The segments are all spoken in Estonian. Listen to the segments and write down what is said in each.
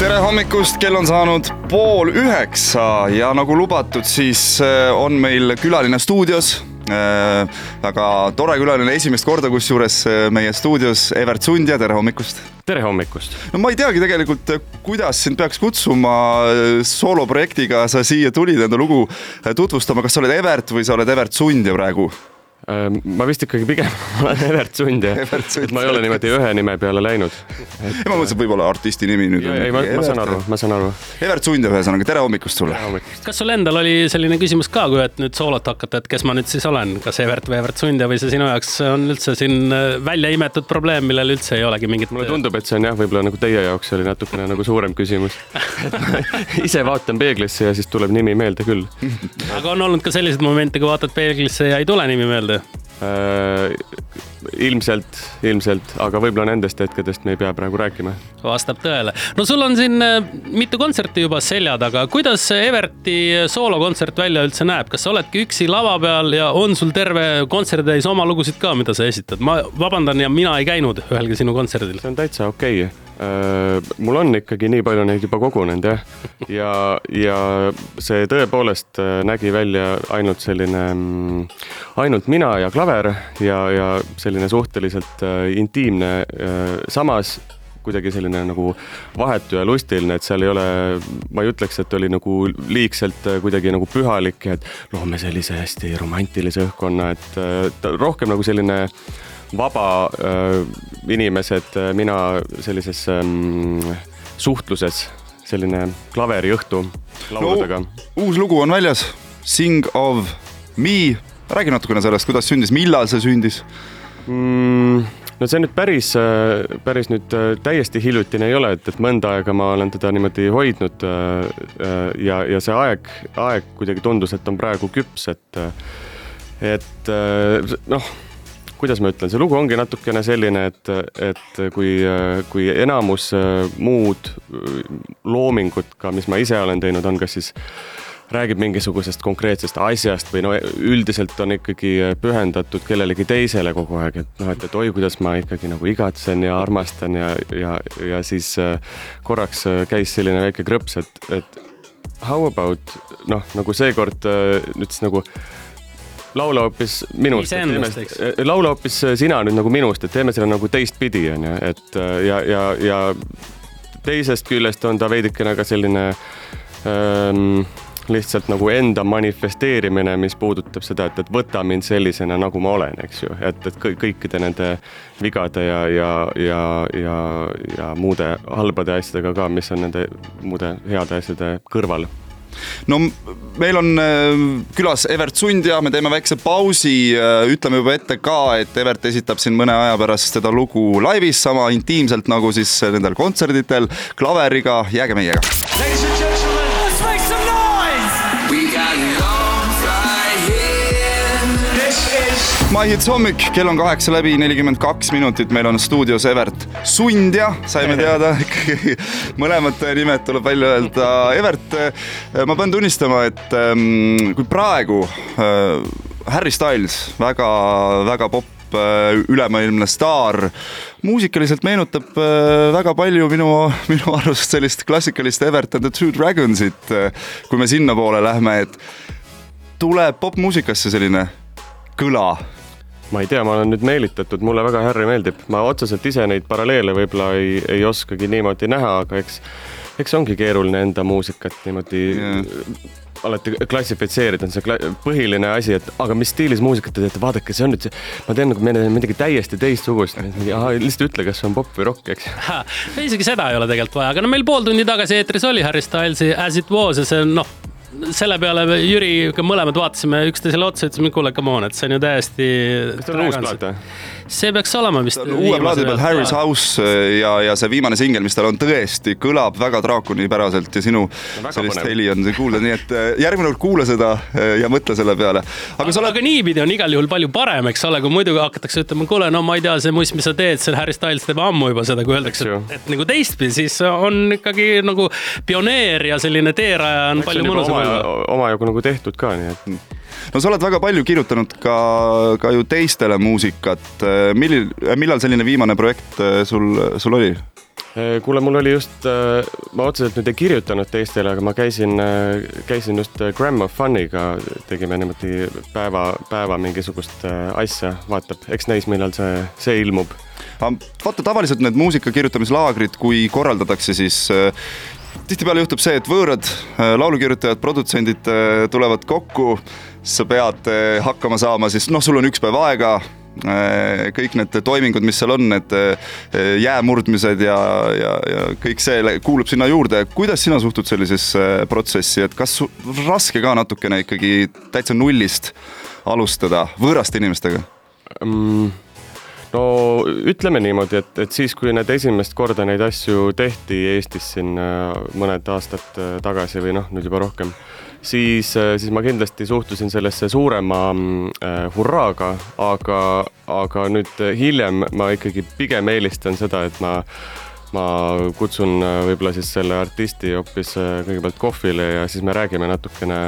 tere hommikust, kell on saanud pool üheksa ja nagu lubatud, siis äh, on meil külaline stuudios. Äh, väga tore külaline, esimest korda kusjuures äh, meie stuudios, Evert Sundja, tere hommikust. tere hommikust. no ma ei teagi tegelikult, kuidas sind peaks kutsuma sooloprojektiga, sa siia tulid enda lugu tutvustama, kas sa oled Evert või sa oled Evert Sundja praegu? Äh, ma vist ikkagi pigem olen Evert Sund ja et ma ei ole niimoodi ühe nime peale läinud et.... ma mõtlesin, et võib-olla artisti nimi nüüd. ei, ma, ma saan aru, ma saan aru. Evert Sund ühesõnaga, tere hommikust sulle. kas sul endal oli selline küsimus ka, kui et nüüd soolot hakata, et kes ma nüüd siis olen, kas Evert või Evert Sund ja või see sinu jaoks on üldse siin äh, välja imetud probleem, millel üldse ei olegi mingit. mulle tundub, et see on jah, võib-olla nagu teie jaoks oli natukene nagu suurem küsimus ise vaatan peeglisse ja siis tuleb nimi meelde küll aga on olnud ka selliseid momente, kui vaatad peeglisse ja ei tule nimi meelde? Äh, ilmselt, ilmselt, aga võib-olla nendest hetkedest me ei pea praegu rääkima. vastab tõele. no sul on siin äh, mitu kontserti juba selja taga, kuidas Everti soolokontsert välja üldse näeb, kas sa oledki üksi lava peal ja on sul terve kontserditäis oma lugusid ka, mida sa esitad? ma vabandan ja mina ei käinud ühelgi sinu kontserdil. see on täitsa okei okay mul on ikkagi nii palju neid juba kogunenud jah, ja, ja see tõepoolest äh, nägi välja ainult selline, mm, ainult mina ja klaver ja, ja selline suhteliselt äh, intiimne, samas kuidagi selline nagu vahetu ja lustiline, et seal ei ole, ma ei ütleks, et oli nagu liigselt kuidagi nagu pühalik et loome sellise hästi romantilise õhkkonna, et rohkem nagu selline vaba äh, inimesed, äh, mina sellises ähm, suhtluses, selline klaveriõhtu lauludega no,. uus lugu on väljas, Sing of me, räägi natukene sellest, kuidas sündis, millal see sündis mm,? no see nüüd päris, äh, päris nüüd täiesti hiljutine ei ole, et, et mõnda aega ma olen teda niimoodi hoidnud ja, ja see aeg, aeg kuidagi tundus, et on praegu küps, et, et noh kuidas ma ütlen, see lugu ongi natukene selline, et, et kui, kui enamus äh, muud äh, loomingut ka, mis ma ise olen teinud, on kas siis räägib mingisugusest konkreetsest asjast või no üldiselt on ikkagi pühendatud kellelegi teisele kogu aeg, et noh, et, et oi, kuidas ma ikkagi nagu igatsen ja armastan ja, ja, ja siis äh, korraks käis selline väike krõps, et, et how about noh, nagu seekord nüüd siis nagu laula hoopis minust. Eh, laula hoopis eh, sina nüüd nagu minust, et teeme selle nagu teistpidi, on ju, et eh, ja, ja, ja teisest küljest on ta veidikene ka selline ähm, lihtsalt nagu enda manifesteerimine, mis puudutab seda, et, et võta mind sellisena, nagu ma olen, eks ju, et, et kõikide nende vigade ja, ja, ja, ja, ja muude halbade asjadega ka, mis on nende muude heade asjade kõrval no meil on äh, külas Evert Sund ja me teeme väikse pausi, äh, ütleme juba ette ka, et Evert esitab siin mõne aja pärast seda lugu laivis sama intiimselt nagu siis nendel kontserditel klaveriga, jääge meiega. My Hits hommik, kell on kaheksa läbi nelikümmend kaks minutit, meil on stuudios Evert Sundja, saime teada ikkagi mõlemad nimed tuleb välja öelda. Evert, ma pean tunnistama, et ähm, kui praegu äh, Harry Styles väga, väga popp äh, ülemaailmne staar, muusikaliselt meenutab väga palju minu, minu arust sellist klassikalist Evert and the Two Dragonsit, kui me sinnapoole lähme, et tuleb popmuusikasse selline kõla ma ei tea, ma olen nüüd meelitatud, mulle väga Harry meeldib, ma otseselt ise neid paralleele võib-olla ei, ei oskagi niimoodi näha, aga eks, eks ongi keeruline enda muusikat niimoodi yeah alati klassifitseerida, on see põhiline asi, et aga mis stiilis muusikat te teete, vaadake, see on nüüd see, ma teen nagu midagi täiesti teistsugust, lihtsalt ütle, kas see on popp või rokk, eks. isegi seda ei ole tegelikult vaja, aga no meil pool tundi tagasi eetris oli Harry Stylesi As it was ja see on noh selle peale me Jüriga mõlemad vaatasime üksteisele otsa, ütlesime, kuule, come on, et see on ju täiesti. kas teil on uus plaat või? see peaks olema vist. uue plaadi peal Harry's House äh, ja, ja see viimane singel, mis tal on, tõesti kõlab väga draakonipäraselt ja sinu no, sellist heli on kuulda, nii et äh, järgmine kord kuula seda äh, ja mõtle selle peale. aga, aga, oled... aga niipidi on igal juhul palju parem, eks ole, kui muidu hakatakse ütlema, kuule, no ma ei tea, see muss, mis sa teed, see Harry Styles teeb ammu juba seda, kui öeldakse, et, et nagu teistpidi, siis on ikkagi nagu pioneer ja selline teeraja on Eks palju mõnusam omajagu nagu tehtud ka, nii et no sa oled väga palju kirjutanud ka, ka ju teistele muusikat. millil, millal selline viimane projekt äh, sul, sul oli? Eh, kuule, mul oli just, eh, ma otseselt nüüd ei kirjutanud teistele, aga ma käisin, käisin just Gram of Fun'iga, tegime niimoodi päeva, päeva mingisugust asja, vaatab, eks näis, millal see, see ilmub. vaata, tavaliselt need muusika kirjutamislaagrid, kui korraldatakse, siis tihtipeale juhtub see, et võõrad laulukirjutajad, produtsendid tulevad kokku, sa pead hakkama saama siis, noh, sul on üks päev aega Äh, kõik need toimingud, mis seal on, need äh, jäämurdmised ja, ja, ja kõik see kuulub sinna juurde. kuidas sina suhtud sellisesse protsessi, et kas raske ka natukene ikkagi täitsa nullist alustada võõraste inimestega mm.? No ütleme niimoodi, et, et siis, kui need esimest korda neid asju tehti Eestis siin äh, mõned aastad tagasi või noh, nüüd juba rohkem siis, äh, siis ma kindlasti suhtusin sellesse suurema äh, hurraaga, aga, aga nüüd hiljem ma ikkagi pigem eelistan seda, et ma ma kutsun äh, võib-olla siis selle artisti hoopis äh, kõigepealt kohvile ja siis me räägime natukene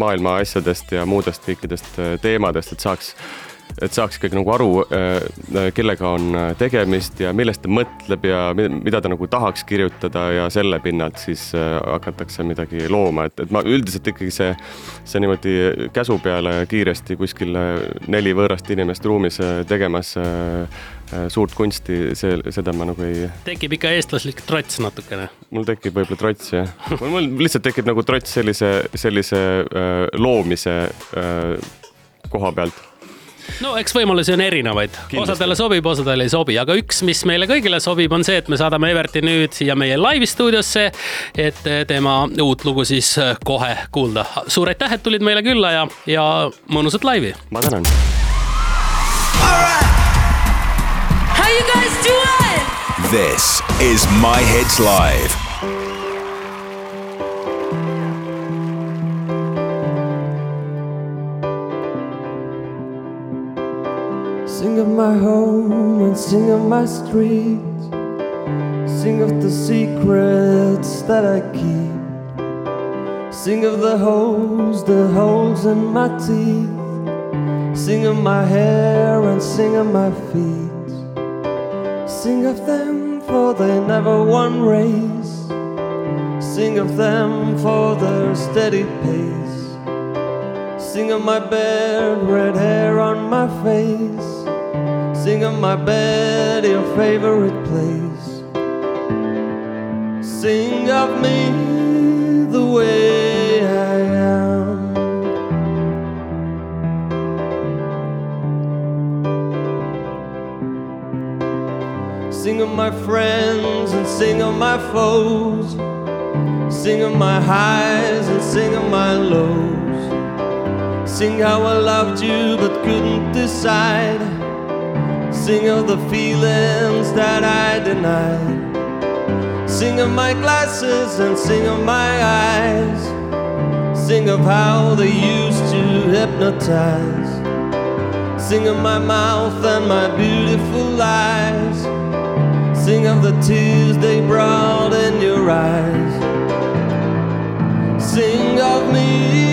maailma asjadest ja muudest kõikidest teemadest, et saaks et saaks ikkagi nagu aru, äh, kellega on äh, tegemist ja millest ta mõtleb ja mida ta nagu tahaks kirjutada ja selle pinnalt siis äh, hakatakse midagi looma, et, et ma üldiselt ikkagi see, see niimoodi käsu peale kiiresti kuskil neli võõrast inimest ruumis tegemas suurt kunsti, see, seda ma nagu ei. tekib ikka eestlaslik trots natukene. mul tekib võib-olla trots jah, mul lihtsalt tekib nagu trots sellise, sellise äh, loomise äh, koha pealt no eks võimalusi on erinevaid, osadele sobib, osadele ei sobi, aga üks, mis meile kõigile sobib, on see, et me saadame Everti nüüd siia meie laivi stuudiosse, et tema uut lugu siis kohe kuulda. suur aitäh, et tulid meile külla ja, ja mõnusat laivi. ma tänan. How you guys doing? This is My Heads Live. Sing of my home and sing of my street. Sing of the secrets that I keep. Sing of the holes, the holes in my teeth. Sing of my hair and sing of my feet. Sing of them, for they never won race. Sing of them for their steady pace. Sing of my bared red hair on my face. Sing of my bed, your favorite place. Sing of me the way I am. Sing of my friends and sing of my foes. Sing of my highs and sing of my lows. Sing how I loved you but couldn't decide. Sing of the feelings that I denied. Sing of my glasses and sing of my eyes. Sing of how they used to hypnotize. Sing of my mouth and my beautiful lies. Sing of the tears they brought in your eyes. Sing of me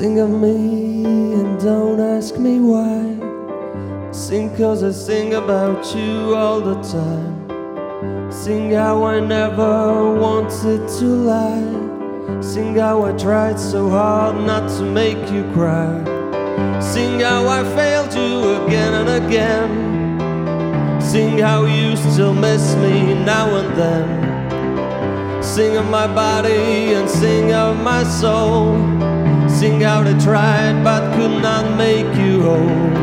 Sing of me and don't ask me why. Sing cause I sing about you all the time. Sing how I never wanted to lie. Sing how I tried so hard not to make you cry. Sing how I failed you again and again. Sing how you still miss me now and then. Sing of my body and sing of my soul. Sing how they tried but could not make you whole.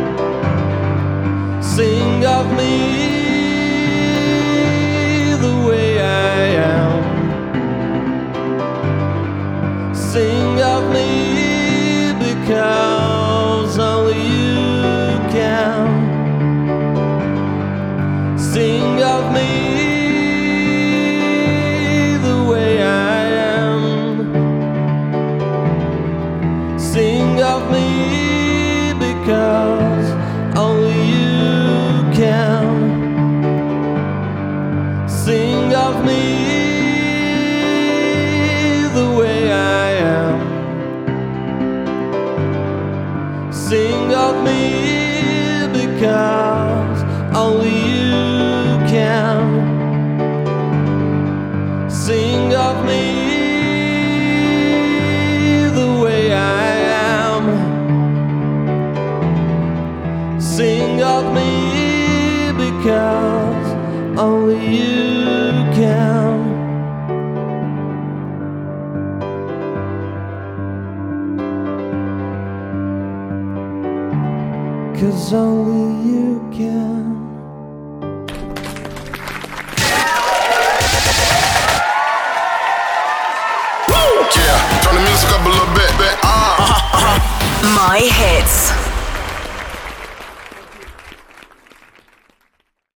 Sing of me love me the way I am. Sing of me because only you can. Cause only you can. My hits.